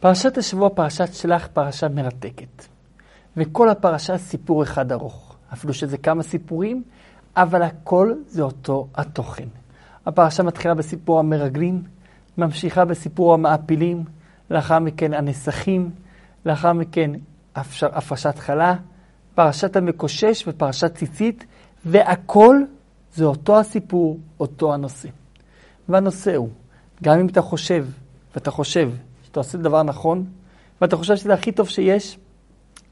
פרשת השבוע, פרשת שלח, פרשה מרתקת. וכל הפרשה סיפור אחד ארוך. אפילו שזה כמה סיפורים, אבל הכל זה אותו התוכן. הפרשה מתחילה בסיפור המרגלים, ממשיכה בסיפור המעפילים, לאחר מכן הנסכים, לאחר מכן הפרשת חלה, פרשת המקושש ופרשת ציצית, והכל זה אותו הסיפור, אותו הנושא. והנושא הוא, גם אם אתה חושב, ואתה חושב שאתה עושה דבר נכון, ואתה חושב שזה הכי טוב שיש,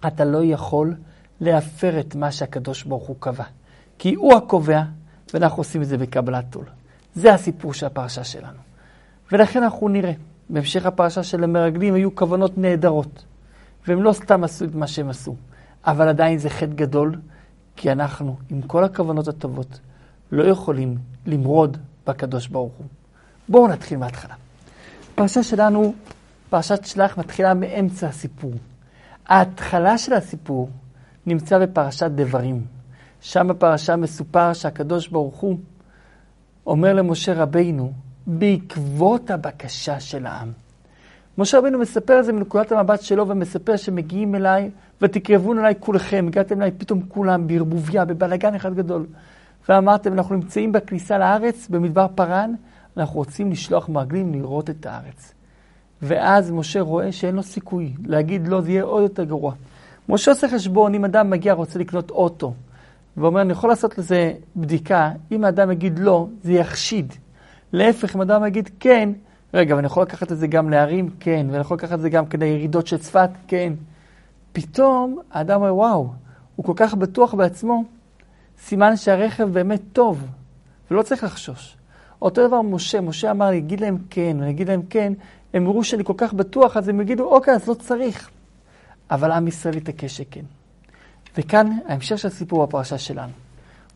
אתה לא יכול להפר את מה שהקדוש ברוך הוא קבע. כי הוא הקובע, ואנחנו עושים את זה בקבלת עול. זה הסיפור של הפרשה שלנו. ולכן אנחנו נראה, בהמשך הפרשה של המרגלים היו כוונות נהדרות, והם לא סתם עשו את מה שהם עשו, אבל עדיין זה חטא גדול, כי אנחנו, עם כל הכוונות הטובות, לא יכולים למרוד בקדוש ברוך הוא. בואו נתחיל מההתחלה. הפרשה שלנו, פרשת שלח, מתחילה מאמצע הסיפור. ההתחלה של הסיפור נמצא בפרשת דברים. שם בפרשה מסופר שהקדוש ברוך הוא אומר למשה רבינו, בעקבות הבקשה של העם. משה רבינו מספר את זה מנקודת המבט שלו ומספר שמגיעים אליי ותקרבון אליי כולכם, הגעתם אליי פתאום כולם בערבוביה, בבלגן אחד גדול. ואמרתם, אנחנו נמצאים בכניסה לארץ, במדבר פרן, אנחנו רוצים לשלוח מרגלים לראות את הארץ. ואז משה רואה שאין לו סיכוי להגיד לא, זה יהיה עוד יותר גרוע. משה עושה חשבון, אם אדם מגיע, רוצה לקנות אוטו, ואומר, אני יכול לעשות לזה בדיקה, אם האדם יגיד לא, זה יחשיד. להפך, אם אדם יגיד כן, רגע, ואני יכול לקחת את זה גם להרים? כן. ואני יכול לקחת את זה גם כדי ירידות של צפת? כן. פתאום האדם אומר, וואו, הוא כל כך בטוח בעצמו, סימן שהרכב באמת טוב, ולא צריך לחשוש. אותו דבר משה, משה אמר לי, אגיד להם כן, ואני אגיד להם כן, הם יראו שאני כל כך בטוח, אז הם יגידו, אוקיי, אז לא צריך. אבל עם ישראל יתעקש שכן. וכאן ההמשך של הסיפור בפרשה שלנו.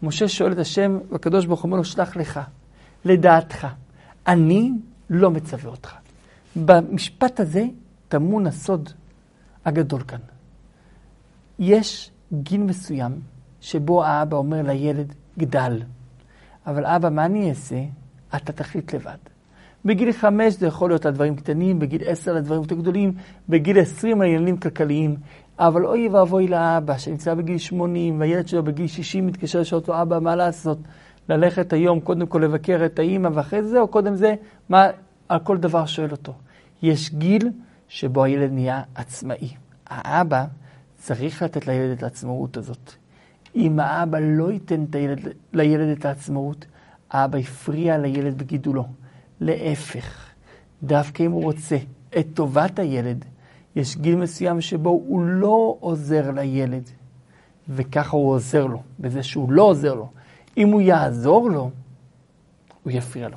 משה שואל את השם, והקדוש ברוך הוא אומר לו, שלח לך, לדעתך, אני לא מצווה אותך. במשפט הזה טמון הסוד הגדול כאן. יש גיל מסוים שבו האבא אומר לילד, גדל. אבל אבא, מה אני אעשה? אתה תחליט לבד. בגיל חמש זה יכול להיות על דברים קטנים, בגיל עשר על דברים יותר גדולים, בגיל עשרים על עניינים כלכליים. אבל אוי ואבוי לאבא שנמצא בגיל שמונים, והילד שלו בגיל שישים מתקשר לשאול אותו, אבא, מה לעשות? ללכת היום קודם כל לבקר את האימא ואחרי זה, או קודם זה, מה, על כל דבר שואל אותו. יש גיל שבו הילד נהיה עצמאי. האבא צריך לתת לילד את העצמאות הזאת. אם האבא לא ייתן את הילד, לילד את העצמאות, האבא הפריע לילד בגידולו. להפך, דווקא אם הוא רוצה את טובת הילד, יש גיל מסוים שבו הוא לא עוזר לילד, וככה הוא עוזר לו, בזה שהוא לא עוזר לו. אם הוא יעזור לו, הוא יפריע לו.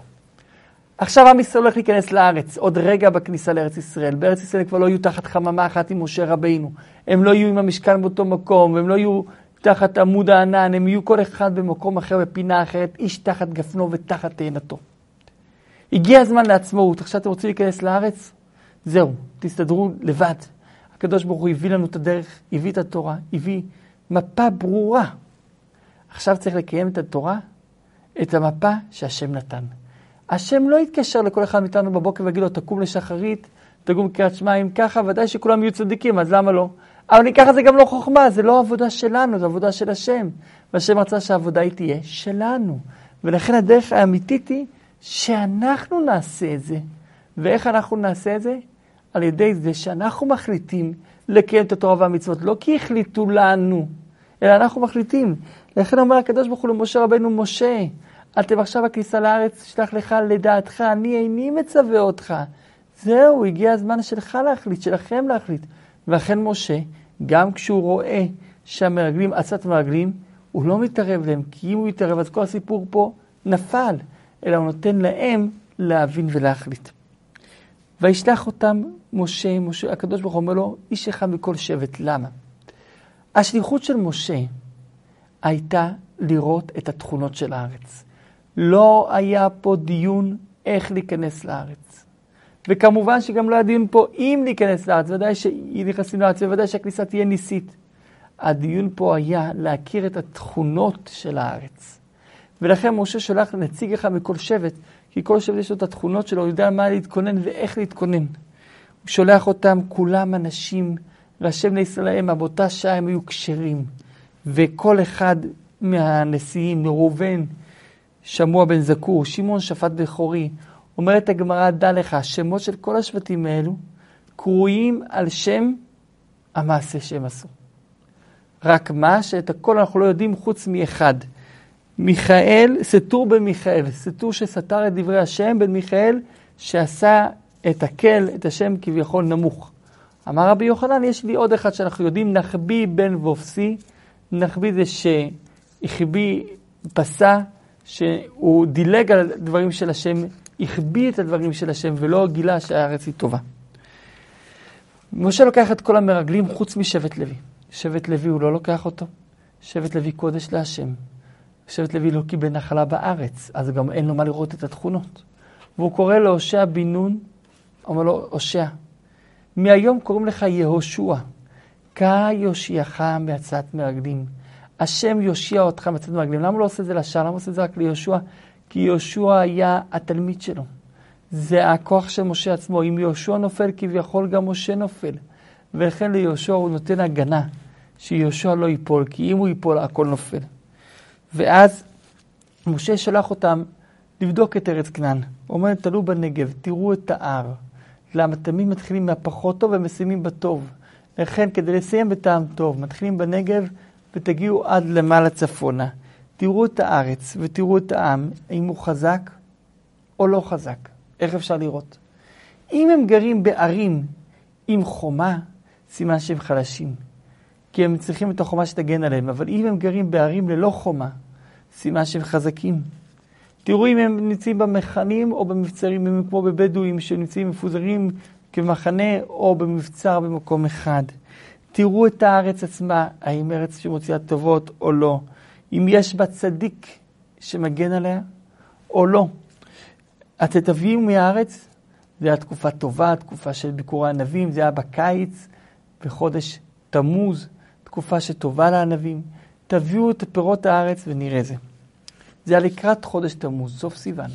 עכשיו עם ישראל הולך להיכנס לארץ, עוד רגע בכניסה לארץ ישראל. בארץ ישראל כבר לא יהיו תחת חממה אחת עם משה רבינו. הם לא יהיו עם המשכן באותו מקום, הם לא יהיו תחת עמוד הענן, הם יהיו כל אחד במקום אחר, בפינה אחרת, איש תחת גפנו ותחת תאנתו. הגיע הזמן לעצמאות, עכשיו אתם רוצים להיכנס לארץ? זהו, תסתדרו לבד. הקדוש ברוך הוא הביא לנו את הדרך, הביא את התורה, הביא מפה ברורה. עכשיו צריך לקיים את התורה, את המפה שהשם נתן. השם לא יתקשר לכל אחד מאיתנו בבוקר ויגיד לו, תקום לשחרית, תקום קריאת שמע, אם ככה, ודאי שכולם יהיו צדיקים, אז למה לא? אבל אם ככה זה גם לא חוכמה, זה לא עבודה שלנו, זה עבודה של השם. והשם רצה שהעבודה היא תהיה שלנו. ולכן הדרך האמיתית היא שאנחנו נעשה את זה. ואיך אנחנו נעשה את זה? על ידי זה שאנחנו מחליטים לקיים את התורה והמצוות, לא כי החליטו לנו, אלא אנחנו מחליטים. לכן אומר הקדוש ברוך הוא למשה רבנו, משה, אתם עכשיו הכניסה לארץ, שלח לך לדעתך, אני איני מצווה אותך. זהו, הגיע הזמן שלך להחליט, שלכם להחליט. ואכן משה, גם כשהוא רואה שהמרגלים, עצת מרגלים, הוא לא מתערב להם, כי אם הוא יתערב אז כל הסיפור פה נפל, אלא הוא נותן להם להבין ולהחליט. וישלח אותם משה, משה, הקדוש ברוך הוא אומר לו, איש אחד מכל שבט. למה? השליחות של משה הייתה לראות את התכונות של הארץ. לא היה פה דיון איך להיכנס לארץ. וכמובן שגם לא היה דיון פה אם להיכנס לארץ, ודאי שנכנסים לארץ, וודאי שהכניסה תהיה ניסית. הדיון פה היה להכיר את התכונות של הארץ. ולכן משה שולח לנציג אחד מכל שבט, כי כל שבט יש לו את התכונות שלו, הוא יודע מה להתכונן ואיך להתכונן. הוא שולח אותם, כולם אנשים, ראשי בני ישראל, באותה שעה הם היו כשרים. וכל אחד מהנשיאים, ראובן, שמוע בן זקור, שמעון שפט בכורי, אומרת הגמרא, דע לך, השמות של כל השבטים האלו קרויים על שם המעשה שהם עשו. רק מה, שאת הכל אנחנו לא יודעים חוץ מאחד. מיכאל, סתור בן מיכאל, שסתר את דברי השם בן מיכאל, שעשה את הקל, את השם כביכול נמוך. אמר רבי יוחנן, יש לי עוד אחד שאנחנו יודעים, נחבי בן וופסי. נחבי זה שהחביא, פסע, שהוא דילג על הדברים של השם, החביא את הדברים של השם ולא גילה שהארץ היא טובה. משה לוקח את כל המרגלים חוץ משבט לוי. שבט לוי הוא לא לוקח אותו. שבט לוי קודש להשם. שבט לוי לא קיבל נחלה בארץ, אז גם אין לו מה לראות את התכונות. והוא קורא להושע בן נון, אומר לו, הושע, מהיום קוראים לך יהושע, קה יושיעך מעצת מרגלים. השם יושיע אותך מעצת מרגלים. למה הוא לא עושה את זה לשעה? למה הוא עושה את זה רק ליהושע? כי יהושע היה התלמיד שלו. זה הכוח של משה עצמו. אם יהושע נופל, כביכול גם משה נופל. ולכן ליהושע הוא נותן הגנה, שיהושע לא ייפול, כי אם הוא ייפול, הכל נופל. ואז משה שלח אותם לבדוק את ארץ כנען. הוא אומר, תלו בנגב, תראו את ההר. למה תמיד מתחילים מהפחות טוב ומסיימים בטוב. לכן, כדי לסיים בטעם טוב, מתחילים בנגב ותגיעו עד למעלה צפונה. תראו את הארץ ותראו את העם, האם הוא חזק או לא חזק. איך אפשר לראות? אם הם גרים בערים עם חומה, סימן שהם חלשים. כי הם צריכים את החומה שתגן עליהם. אבל אם הם גרים בערים ללא חומה, סימן שהם חזקים. תראו אם הם נמצאים במחנים או במבצרים, אם הם כמו בבדואים שנמצאים מפוזרים כמחנה או במבצר במקום אחד. תראו את הארץ עצמה, האם ארץ שמוציאה טובות או לא. אם יש בה צדיק שמגן עליה או לא. אתם תביאו מהארץ, זו הייתה תקופה טובה, תקופה של ביקורי ענבים, זה היה בקיץ, בחודש תמוז, תקופה שטובה לענבים. תביאו את פירות הארץ ונראה זה. זה היה לקראת חודש תמוז, סוף סיוון.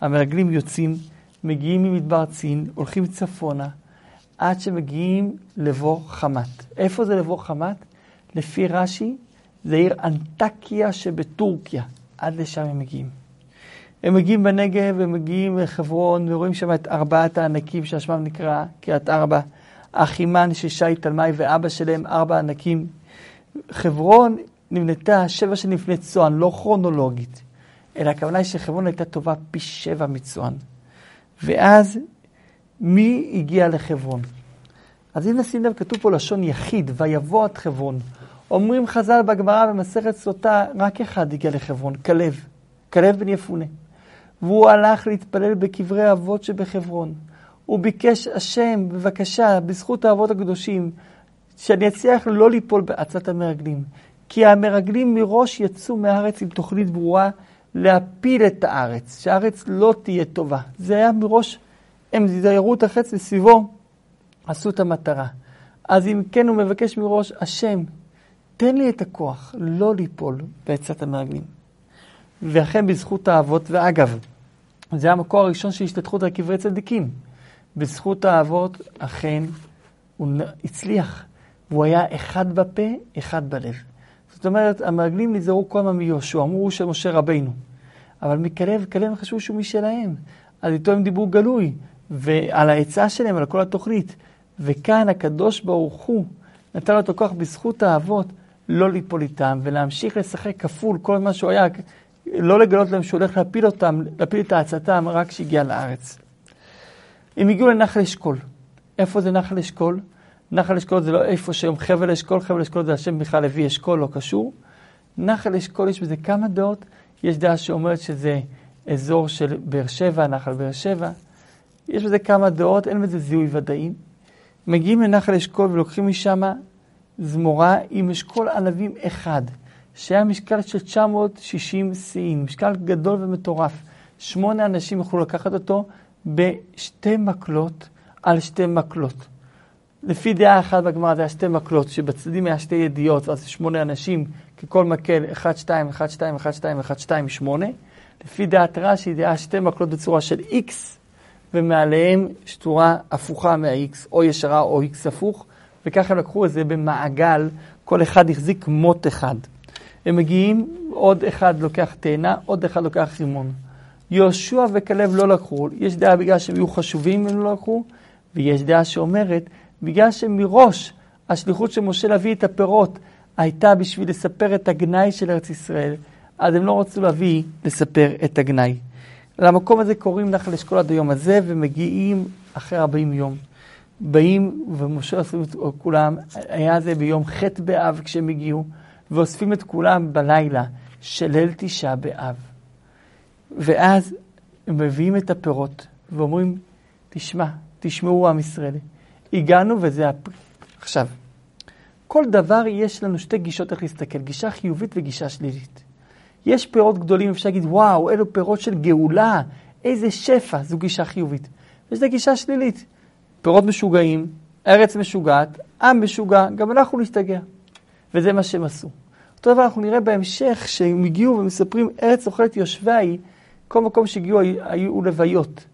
המרגלים יוצאים, מגיעים ממדבר צין, הולכים צפונה, עד שמגיעים לבור חמת. איפה זה לבור חמת? לפי רש"י, זה עיר אנטקיה שבטורקיה. עד לשם הם מגיעים. הם מגיעים בנגב, הם מגיעים לחברון, ורואים שם את ארבעת הענקים שהשמם נקרא קריית ארבע. אחימן, ששי תלמי ואבא שלהם, ארבע ענקים. חברון נבנתה שבע שנים לפני צוען, לא כרונולוגית, אלא הכוונה היא שחברון הייתה טובה פי שבע מצוען. ואז מי הגיע לחברון? אז אם נשים לב, כתוב פה לשון יחיד, ויבוא עד חברון. אומרים חז"ל בגמרא במסכת סוטה, רק אחד הגיע לחברון, כלב. כלב בן יפונה. והוא הלך להתפלל בקברי אבות שבחברון. הוא ביקש, השם, בבקשה, בזכות האבות הקדושים, שאני אצליח לא ליפול בעצת המרגלים. כי המרגלים מראש יצאו מהארץ עם תוכנית ברורה להפיל את הארץ, שהארץ לא תהיה טובה. זה היה מראש, הם זיירו את החץ וסביבו עשו את המטרה. אז אם כן, הוא מבקש מראש, השם, תן לי את הכוח לא ליפול בעצת המרגלים. ואכן בזכות האבות, ואגב, זה המקור הראשון של השתתחות על קברי צדיקים. בזכות האבות, אכן, הוא הצליח, והוא היה אחד בפה, אחד בלב. זאת אומרת, המרגלים נזהרו כל הזמן מיהושע, אמרו של משה רבינו. אבל מכלב, כלב חשבו שהוא משלהם. אז איתו הם דיברו גלוי, ועל העצה שלהם, על כל התוכנית. וכאן הקדוש ברוך הוא נתן לו את הכוח בזכות האבות לא ליפול איתם, ולהמשיך לשחק כפול כל מה שהוא היה, לא לגלות להם שהוא הולך להפיל אותם, להפיל את העצתם רק כשהגיע לארץ. הם הגיעו לנחל אשכול. איפה זה נחל אשכול? נחל אשכול זה לא איפה שהיום חבל אשכול, חבל אשכול זה השם בכלל הביא אשכול, לא קשור. נחל אשכול יש בזה כמה דעות. יש דעה שאומרת שזה אזור של באר שבע, נחל באר שבע. יש בזה כמה דעות, אין בזה זיהוי ודאי. מגיעים לנחל אשכול ולוקחים משם זמורה עם אשכול ענבים אחד, שהיה משקל של 960 שיאים, משקל גדול ומטורף. שמונה אנשים יכלו לקחת אותו בשתי מקלות על שתי מקלות. לפי דעה אחת בגמרא זה היה שתי מקלות, שבצדדים היה שתי ידיעות, ואז שמונה אנשים, ככל מקל, 1, 2, 1, 2, 1, 2, 1, 2, 8. לפי דעת רש"י היה שתי מקלות בצורה של X, ומעליהם שטורה הפוכה מה-X, או ישרה או X הפוך, וככה לקחו את זה במעגל, כל אחד החזיק מוט אחד. הם מגיעים, עוד אחד לוקח תאנה, עוד אחד לוקח רימון. יהושע וכלב לא לקחו, יש דעה בגלל שהם היו חשובים הם לא לקחו, ויש דעה שאומרת, בגלל שמראש השליחות של משה להביא את הפירות הייתה בשביל לספר את הגנאי של ארץ ישראל, אז הם לא רצו להביא, לספר את הגנאי. למקום הזה קוראים נחל אשכול עד היום הזה, ומגיעים אחרי 40 יום. באים, ומשה אוספים את כולם, היה זה ביום ח' באב כשהם הגיעו, ואוספים את כולם בלילה של ליל תשעה באב. ואז הם מביאים את הפירות, ואומרים, תשמע, תשמעו עם ישראל, הגענו וזה הפרי. עכשיו, כל דבר יש לנו שתי גישות איך להסתכל, גישה חיובית וגישה שלילית. יש פירות גדולים, אפשר להגיד, וואו, אלו פירות של גאולה, איזה שפע, זו גישה חיובית. ויש את הגישה שלילית, פירות משוגעים, ארץ משוגעת, עם משוגע, גם אנחנו נשתגע. וזה מה שהם עשו. אותו דבר אנחנו נראה בהמשך, שהם הגיעו ומספרים, ארץ אוכלת יושביה היא, כל מקום שהגיעו היו לוויות.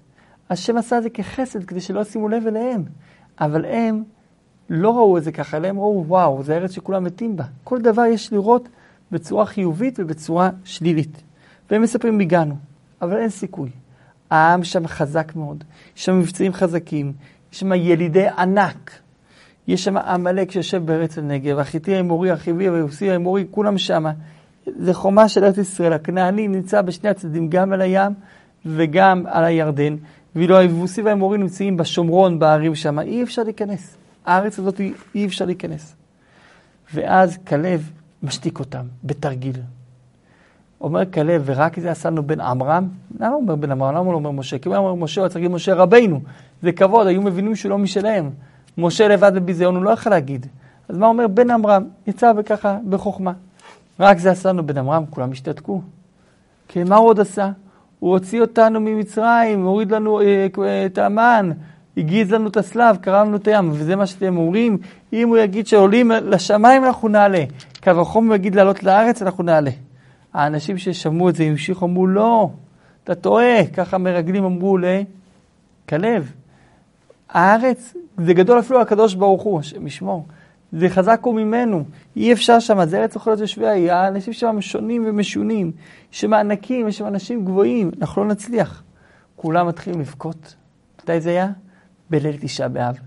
השם עשה את זה כחסד כדי שלא ישימו לב אליהם. אבל הם לא ראו את זה ככה, אלא הם ראו, וואו, זה ארץ שכולם מתים בה. כל דבר יש לראות בצורה חיובית ובצורה שלילית. והם מספרים, הגענו, אבל אין סיכוי. העם שם חזק מאוד, יש שם מבצעים חזקים, יש שם ילידי ענק. יש שם עמלק שיושב בארץ הנגב, החיטי האמורי, החיבי והיוסי האמורי, כולם שם. זה חומה של ארץ ישראל. הכנעני נמצא בשני הצדדים, גם על הים וגם על הירדן. ואילו היבוסי והאמורי נמצאים בשומרון, בערים שם. אי אפשר להיכנס. הארץ הזאת אי אפשר להיכנס. ואז כלב משתיק אותם בתרגיל. אומר כלב, ורק זה עשינו בן עמרם? למה הוא אומר בן עמרם? למה הוא לא אומר משה? כי הוא אומר משה, הוא צריך להגיד משה רבינו. זה כבוד, היו מבינים שהוא לא משלהם. משה לבד בביזיון הוא לא יכול להגיד. אז מה אומר בן עמרם? יצא וככה בחוכמה. רק זה עשינו בן עמרם, כולם השתתקו. כי מה הוא עוד עשה? הוא הוציא אותנו ממצרים, הוריד לנו אה, את המן, הגיז לנו את הסלב, קרע לנו את הים, וזה מה שאתם אומרים, אם הוא יגיד שעולים לשמיים אנחנו נעלה, קו החום הוא יגיד לעלות לארץ אנחנו נעלה. האנשים ששמעו את זה המשיכו, אמרו לא, אתה טועה, ככה מרגלים אמרו לכלב. הארץ, זה גדול אפילו הקדוש ברוך הוא, השם ישמור. זה חזק הוא ממנו, אי אפשר שם, זה ארץ אוכלת יושבי האנשים שם שונים ומשונים, יש שם ענקים, יש שם אנשים גבוהים, אנחנו לא נצליח. כולם מתחילים לבכות. מתי זה היה? בליל תשעה באב.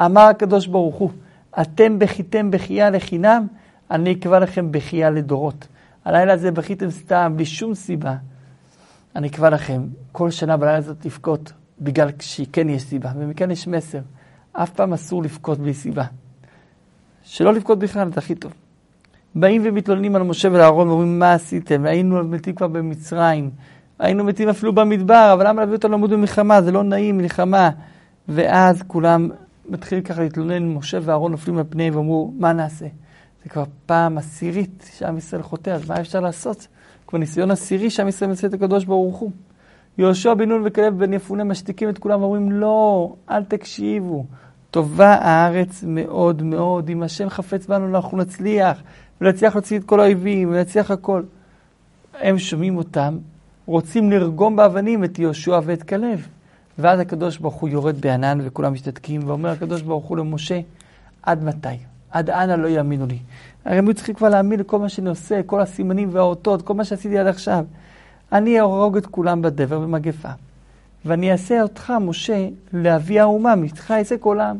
אמר הקדוש ברוך הוא, אתם בכיתם בכייה לחינם, אני אקבע לכם בכייה לדורות. הלילה הזה בכיתם סתם, בלי שום סיבה. אני אקבע לכם, כל שנה בלילה הזאת לבכות, בגלל שכן יש סיבה, ומכאן יש מסר. אף פעם אסור לבכות בלי סיבה. שלא לבכות בכלל, זה הכי טוב. באים ומתלוננים על משה ולאהרון ואומרים, מה עשיתם? היינו מתים כבר במצרים, היינו מתים אפילו במדבר, אבל למה להביא אותנו למות במלחמה? זה לא נעים, מלחמה. ואז כולם מתחילים ככה להתלונן, משה ואהרון נופלים על פניהם ואמרו, מה נעשה? זה כבר פעם עשירית שעם ישראל חוטא, אז מה אפשר לעשות? כבר ניסיון עשירי שעם ישראל מציע את הקדוש ברוך הוא. יהושע בן נון וכלב בן יפונה משתיקים את כולם ואומרים, לא, אל תקשיבו. טובה הארץ מאוד מאוד, אם השם חפץ בנו אנחנו נצליח, ונצליח להוציא את כל האויבים, ונצליח הכל. הם שומעים אותם, רוצים לרגום באבנים את יהושע ואת כלב. ואז הקדוש ברוך הוא יורד בענן וכולם משתתקים, ואומר הקדוש ברוך הוא למשה, עד מתי? עד אנה לא יאמינו לי. הרי הם היו צריכים כבר להאמין לכל מה שאני עושה, כל הסימנים והאותות, כל מה שעשיתי עד עכשיו. אני אהרוג את כולם בדבר במגפה. ואני אעשה אותך, משה, לאבי האומה, מתך יצא כל העם.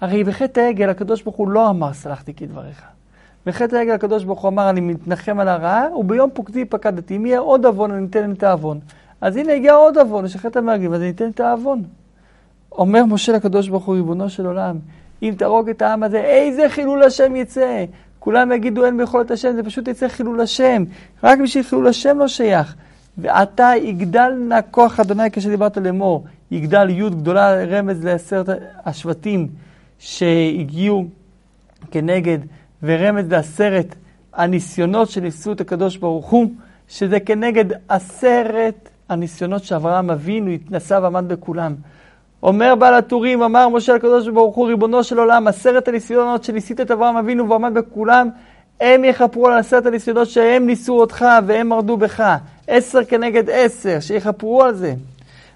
הרי בחטא העגל הקדוש ברוך הוא לא אמר סלחתי כדבריך. בחטא העגל הקדוש ברוך הוא אמר אני מתנחם על הרעה, וביום פוקדי פקדתי. אם יהיה עוד עוון אני אתן את העוון. אז הנה הגיע עוד עוון, יש חטא המרגלים, אז אני אתן את העוון. אומר משה לקדוש ברוך הוא, ריבונו של עולם, אם תהרוג את העם הזה, איזה חילול השם יצא? כולם יגידו אין ביכולת השם, זה פשוט יצא חילול השם. רק בשביל חילול השם לא שייך. ועתה יגדל נא כוח אדוני כשדיברת לאמור, יגדל י' גדולה רמז לעשרת השבטים שהגיעו כנגד, ורמז לעשרת הניסיונות שניסו את הקדוש ברוך הוא, שזה כנגד עשרת הניסיונות שאברהם אבינו התנסה ועמד בכולם. אומר בעל הטורים, אמר משה לקדוש ברוך הוא, ריבונו של עולם, עשרת הניסיונות שניסית את אברהם אבינו ועמד בכולם, הם יכפרו על עשרת הניסיונות שהם ניסו אותך והם מרדו בך. עשר כנגד עשר, שיכפרו על זה.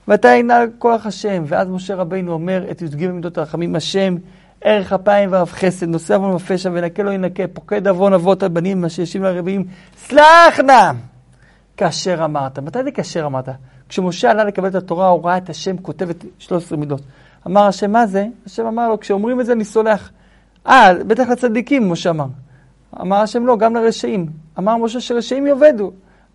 ואתה ינעל כוח השם. ואז משה רבינו אומר את י"ג מידות הרחמים, השם, ערך אפיים ואף חסד, נושא עוון ופשע ונקה לא ינקה, פוקד עוון אבות הבנים, אשר ישיב לרביעים, סלח נא! כאשר אמרת. מתי זה כאשר אמרת? כשמשה עלה לקבל את התורה, הוא ראה את השם כותב את 13 מידות. אמר השם, מה זה? השם אמר לו, כשאומרים את זה אני סולח. אה, בטח לצדיקים, משה אמר. אמר השם, לא, גם לרשעים. אמר משה שרשעים יאבדו.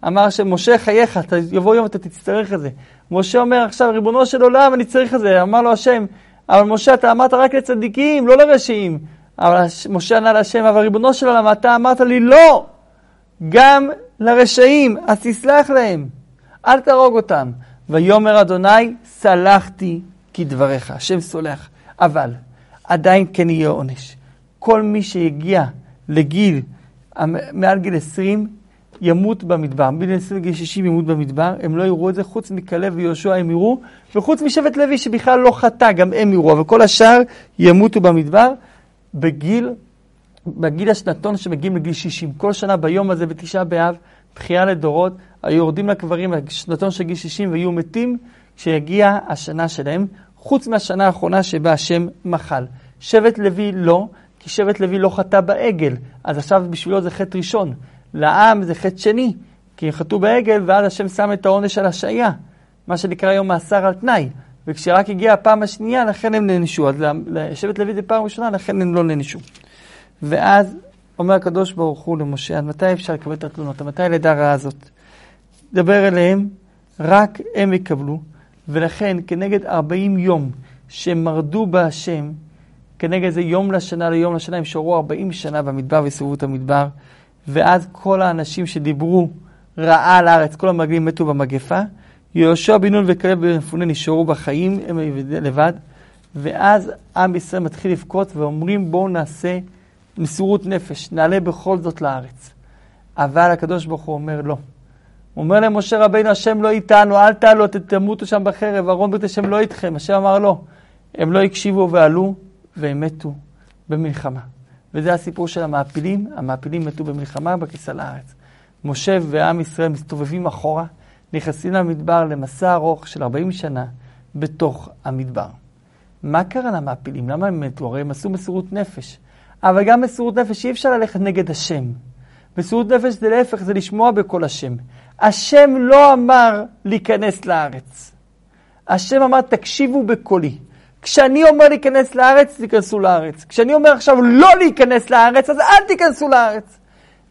אמר השם, משה, חייך, אתה, יבוא יום אתה תצטרך את זה. משה אומר עכשיו, ריבונו של עולם, אני צריך את זה. אמר לו השם, אבל משה, אתה אמרת רק לצדיקים, לא לרשעים. אבל משה ענה להשם, אבל ריבונו של עולם, אתה אמרת לי, לא! גם לרשעים, אז תסלח להם, אל תהרוג אותם. ויאמר אדוני, סלחתי כדבריך. השם סולח. אבל עדיין כן יהיה עונש. כל מי שיגיע לגיל, מעל גיל 20, ימות במדבר. מגיל 20 לגיל 60 ימות במדבר, הם לא יראו את זה, חוץ מכלב ויהושע הם יראו, וחוץ משבט לוי שבכלל לא חטא, גם הם יראו, אבל כל השאר ימותו במדבר בגיל, בגיל השנתון שמגיעים לגיל 60. כל שנה ביום הזה, בתשעה באב, בחייה לדורות, היו יורדים לקברים בשנתון של גיל 60 ויהיו מתים כשיגיע השנה שלהם, חוץ מהשנה האחרונה שבה השם מחל. שבט לוי לא, כי שבט לוי לא חטא בעגל, אז עכשיו בשבילו זה חטא ראשון. לעם זה חטא שני, כי חטאו בעגל, ואז השם שם את העונש על השעיה, מה שנקרא היום מאסר על תנאי. וכשרק הגיעה הפעם השנייה, לכן הם נענשו. אז לשבט לוי זה פעם ראשונה, לכן הם לא נענשו. ואז אומר הקדוש ברוך הוא למשה, עד מתי אפשר לקבל את התלונות? מתי הלידה הרעה הזאת? דבר אליהם, רק הם יקבלו, ולכן כנגד 40 יום שהם מרדו בהשם, כנגד זה יום לשנה ליום לשנה, הם שורו 40 שנה במדבר וסובבו את המדבר, ואז כל האנשים שדיברו רעה על הארץ, כל המרגלים מתו במגפה, יהושע בן נון וכלב בן מפונה נשארו בחיים, הם לבד, ואז עם ישראל מתחיל לבכות ואומרים בואו נעשה מסירות נפש, נעלה בכל זאת לארץ. אבל הקדוש ברוך הוא אומר לא. הוא אומר למשה רבינו, השם לא איתנו, אל תעלו, תמותו שם בחרב, ארון ברית השם לא איתכם. השם אמר לא. הם לא הקשיבו ועלו, והם מתו במלחמה. וזה הסיפור של המעפילים, המעפילים מתו במלחמה בכניסה לארץ. משה ועם ישראל מסתובבים אחורה, נכנסים למדבר למסע ארוך של 40 שנה בתוך המדבר. מה קרה למעפילים? למה הם מתו? הרי הם עשו מסירות נפש. אבל גם מסירות נפש, אי אפשר ללכת נגד השם. מסירות נפש זה להפך, זה לשמוע בקול השם. השם לא אמר להיכנס לארץ. השם אמר, תקשיבו בקולי. כשאני אומר להיכנס לארץ, תיכנסו לארץ. כשאני אומר עכשיו לא להיכנס לארץ, אז אל תיכנסו לארץ.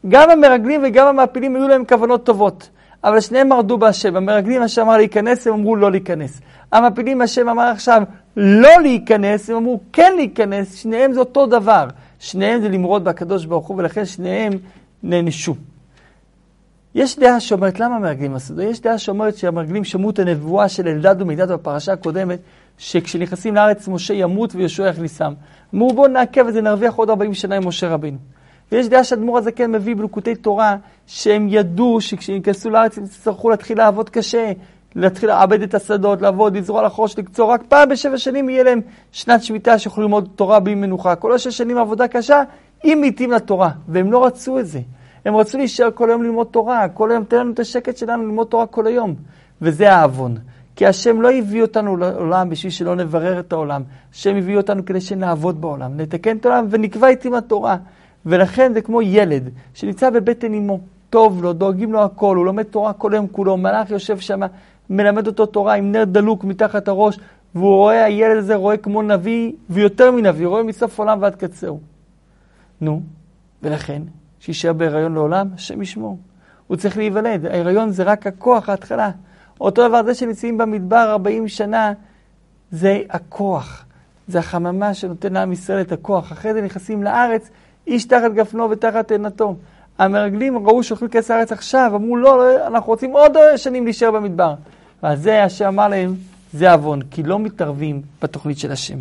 גם המרגלים וגם המעפילים היו להם כוונות טובות, אבל שניהם מרדו בהשם. המרגלים, השם אמר להיכנס, הם אמרו לא להיכנס. המעפילים, השם אמר עכשיו לא להיכנס, הם אמרו כן להיכנס, שניהם זה אותו דבר. שניהם זה למרוד בקדוש ברוך הוא, ולכן שניהם נענשו. יש דעה שאומרת, למה המרגלים עשו את זה? יש דעה שאומרת שהמרגלים שמעו את הנבואה של אלדד ומידד בפרשה הקודמת, שכשנכנסים לארץ משה ימות ויהושע יכניסם. אמרו בואו נעכב את זה, נרוויח עוד 40 שנה עם משה רבינו. ויש דעה שהאדמו"ר הזה כן מביא בלוקוטי תורה, שהם ידעו שכשהם ייכנסו לארץ הם יצטרכו להתחיל לעבוד קשה, להתחיל לעבד את השדות, לעבוד, לזרוע לחרוש, לקצור, רק פעם בשבע שנים יהיה להם שנת שמיטה שיוכלו ללמוד תורה בלי מנוחה. כל השש שנים עבודה קשה, אם מתים לתורה, והם לא רצו את זה. הם רצו להישאר כל היום ללמוד תורה, כל היום תן לנו את השקט שלנו ללמוד תורה כל היום. וזה העוון. כי השם לא הביא אותנו לעולם בשביל שלא נברר את העולם. השם הביא אותנו כדי שנעבוד בעולם, נתקן את העולם ונקבע איתי עם התורה. ולכן זה כמו ילד שנמצא בבטן אמו, טוב לו, דואגים לו הכל, הוא לומד תורה כל היום כולו, מלאך יושב שם, מלמד אותו תורה עם נר דלוק מתחת הראש, והוא רואה, הילד הזה רואה כמו נביא, ויותר מנביא, רואה מסוף עולם ועד קצהו. נו, ולכן, שיישאר בהיריון לעולם, השם ישמור. הוא צריך להיוולד, ההיריון זה רק הכוח, ההתחלה. אותו דבר זה שנמצאים במדבר 40 שנה, זה הכוח. זה החממה שנותן לעם ישראל את הכוח. אחרי זה נכנסים לארץ, איש תחת גפנו ותחת עינתו. המרגלים ראו שאוכלים כס הארץ עכשיו, אמרו לא, לא, אנחנו רוצים עוד שנים להישאר במדבר. ועל זה השם אמר להם, זה עוון, כי לא מתערבים בתוכנית של השם.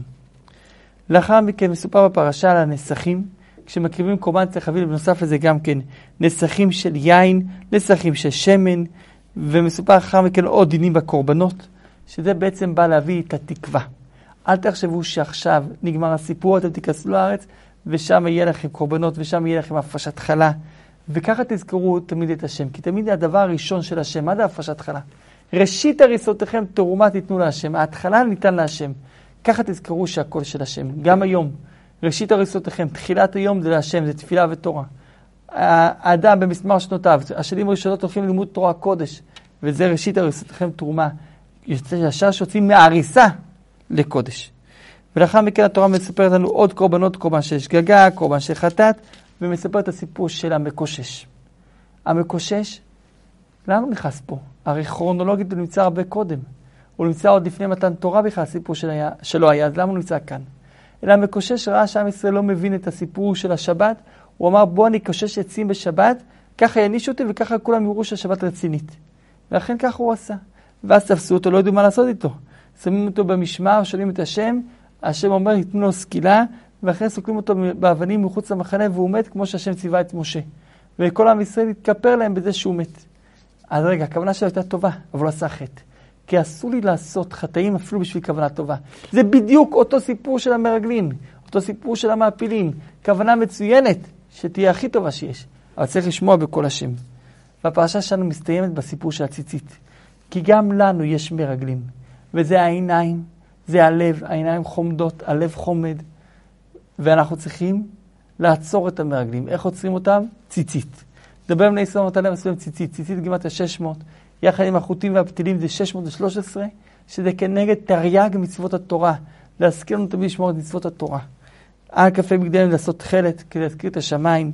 לאחר מכן מסופר בפרשה על הנסכים, כשמקריבים קורבן צריך להביא בנוסף לזה גם כן נסכים של יין, נסכים של שמן, ומסופר אחר מכן עוד דינים בקורבנות, שזה בעצם בא להביא את התקווה. אל תחשבו שעכשיו נגמר הסיפור, אתם תיכנסו לארץ, ושם יהיה לכם קורבנות, ושם יהיה לכם הפרשת חלה. וככה תזכרו תמיד את השם, כי תמיד הדבר הראשון של השם, מה זה הפרשת חלה? ראשית הריסותיכם תרומה תיתנו להשם. ההתחלה ניתן להשם. ככה תזכרו שהכל של השם. גם היום, ראשית הריסותיכם, תחילת היום זה להשם, זה תפילה ותורה. האדם במסמר שנותיו, השנים הראשונות הולכים ללימוד תורה קודש, וזה ראשית הריסותיכם תרומה. ישר שיוצאים מהריסה לקודש. ולאחר מכן התורה מספרת לנו עוד קורבנות, קורבן של שגגה, קורבן של חטאת, ומספרת את הסיפור של המקושש. המקושש, למה הוא נכנס פה? הרי כרונולוגית הוא נמצא הרבה קודם. הוא נמצא עוד לפני מתן תורה בכלל, הסיפור של היה, שלו היה, אז למה הוא נמצא כאן? אלא המקושש ראה שעם ישראל לא מבין את הסיפור של השבת, הוא אמר בוא אני אקושש עצים בשבת, ככה יעניש אותי וככה כולם יראו שהשבת רצינית. ולכן ככה הוא עשה. ואז תפסו אותו, לא ידעו מה לעשות איתו. שמים אותו במשמר, שואלים את השם, השם אומר, ייתנו לו סקילה, ואחרי סוקלים אותו באבנים מחוץ למחנה, והוא מת כמו שהשם ציווה את משה. וכל עם ישראל התכפר להם בזה שהוא מת. אז רגע, הכוונה שלו הייתה טובה, אבל הוא עשה חטא. כי אסור לי לעשות חטאים אפילו בשביל כוונה טובה. זה בדיוק אותו סיפור של המרגלים, אותו סיפור של המעפילים. כוונה מצוינת, שתהיה הכי טובה שיש. אבל צריך לשמוע בקול השם. והפרשה שלנו מסתיימת בסיפור של הציצית. כי גם לנו יש מרגלים, וזה העיניים, זה הלב, העיניים חומדות, הלב חומד, ואנחנו צריכים לעצור את המרגלים. איך עוצרים אותם? ציצית. דבר בני ישראל נתן להם מסוים ציצית, ציצית גימת ה-600, יחד עם החוטים והפתילים זה 613, שזה כנגד תרי"ג מצוות התורה, להזכיר לנו תמיד לשמור את מצוות התורה. על כ"ה בגדיהם לעשות תכלת, כדי להזכיר את השמיים,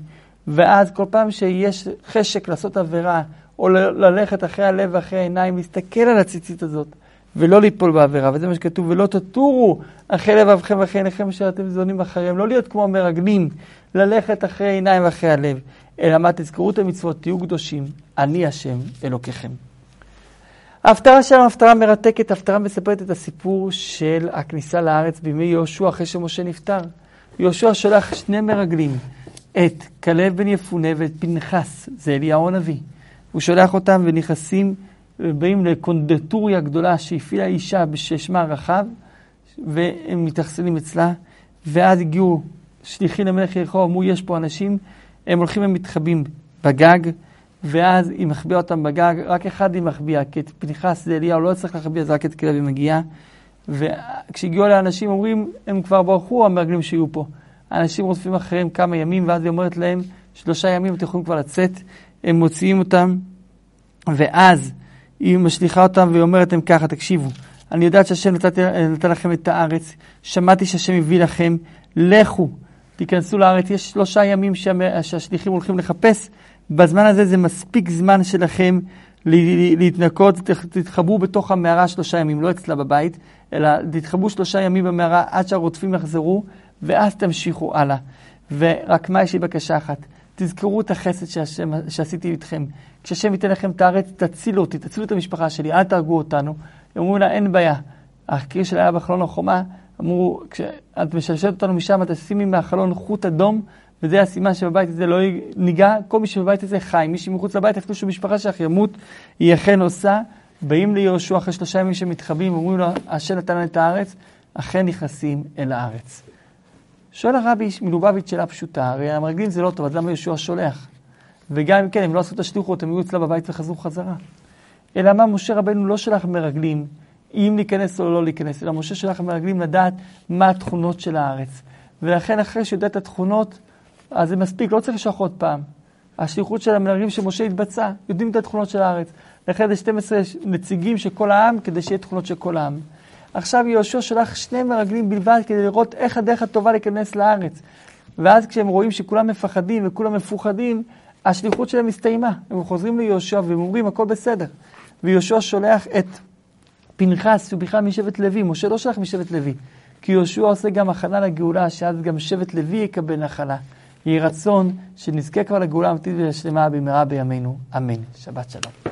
ואז כל פעם שיש חשק לעשות עבירה, או ללכת אחרי הלב ואחרי העיניים, להסתכל על הציצית הזאת, ולא ליפול בעבירה, וזה מה שכתוב, ולא תטורו אחרי לבבכם ואחרי עיניכם אשר אתם זונים אחריהם, לא להיות כמו המרגלים, ללכת אחרי עיניים ואחרי הלב, אלא מה תזכרו את המצוות, תהיו קדושים, אני השם אלוקיכם. ההפטרה שלנו הפטרה מרתקת, ההפטרה מספרת את הסיפור של הכניסה לארץ בימי יהושע אחרי שמשה נפטר. יהושע שולח שני מרגלים, את כלב בן יפונה ואת פנחס, זה אליהו הנביא. הוא שולח אותם ונכנסים, באים לקונדטוריה גדולה שהפעילה אישה ששמה רחב, והם מתאכסנים אצלה, ואז הגיעו שליחים למלך יריחו, אמרו יש פה אנשים, הם הולכים ומתחבאים בגג, ואז היא מחביאה אותם בגג, רק אחד היא מחביאה, כי את פנחס זה אליהו לא צריך להחביא, אז רק את כלב היא מגיעה. וכשהגיעו אליה אנשים, אומרים, הם כבר ברחו, המרגלים שיהיו פה. האנשים רודפים אחריהם כמה ימים, ואז היא אומרת להם, שלושה ימים אתם יכולים כבר לצאת. הם מוציאים אותם, ואז היא משליכה אותם והיא אומרת להם ככה, תקשיבו, אני יודעת שהשם נתן לכם את הארץ, שמעתי שהשם הביא לכם, לכו, תיכנסו לארץ, יש שלושה ימים שהשליחים הולכים לחפש, בזמן הזה זה מספיק זמן שלכם להתנקות, תתחברו בתוך המערה שלושה ימים, לא אצלה בבית, אלא תתחברו שלושה ימים במערה עד שהרודפים יחזרו, ואז תמשיכו הלאה. ורק מה יש לי בקשה אחת? תזכרו את החסד שהשם, שעשיתי איתכם. כשהשם ייתן לכם את הארץ, תצילו אותי, תצילו את המשפחה שלי, אל תהרגו אותנו. אמרו לה, אין בעיה. הקיר שלה היה בחלון החומה, אמרו, כשאת משלשלת אותנו משם, תשימי מהחלון חוט אדום, וזה הסימן שבבית הזה לא ניגע, כל מי שבבית הזה חי, מי שמחוץ לבית, אפילו שהמשפחה שלך ימות, היא אכן עושה. באים ליהושע אחרי שלושה ימים שמתחבאים, אומרים לו, השם נתן את הארץ, אכן נכנסים אל הארץ. שואל הרבי מלובביץ' שאלה פשוטה, הרי המרגלים זה לא טוב, אז למה יהושע שולח? וגם אם כן, הם לא עשו את השליחות, הם היו אצלה בבית וחזרו חזרה. אלא מה, משה רבנו לא שלח מרגלים אם להיכנס או לא להיכנס, אלא משה שלח מרגלים לדעת מה התכונות של הארץ. ולכן אחרי שיודע את התכונות, אז זה מספיק, לא צריך לשלוח עוד פעם. השליחות של המרגלים שמשה התבצע, יודעים את התכונות של הארץ. לכן זה 12 נציגים של כל העם, כדי שיהיה תכונות של כל העם. עכשיו יהושע שלח שני מרגלים בלבד כדי לראות איך הדרך הטובה להיכנס לארץ. ואז כשהם רואים שכולם מפחדים וכולם מפוחדים, השליחות שלהם הסתיימה. הם חוזרים ליהושע והם אומרים, הכל בסדר. ויהושע שולח את פנחס, שהוא בכלל משבט לוי, משה לא שלח משבט לוי. כי יהושע עושה גם הכנה לגאולה, שאז גם שבט לוי יקבל נחלה. יהי רצון שנזכה כבר לגאולה אמיתית ולשלמה במהרה בימינו. אמן. שבת שלום.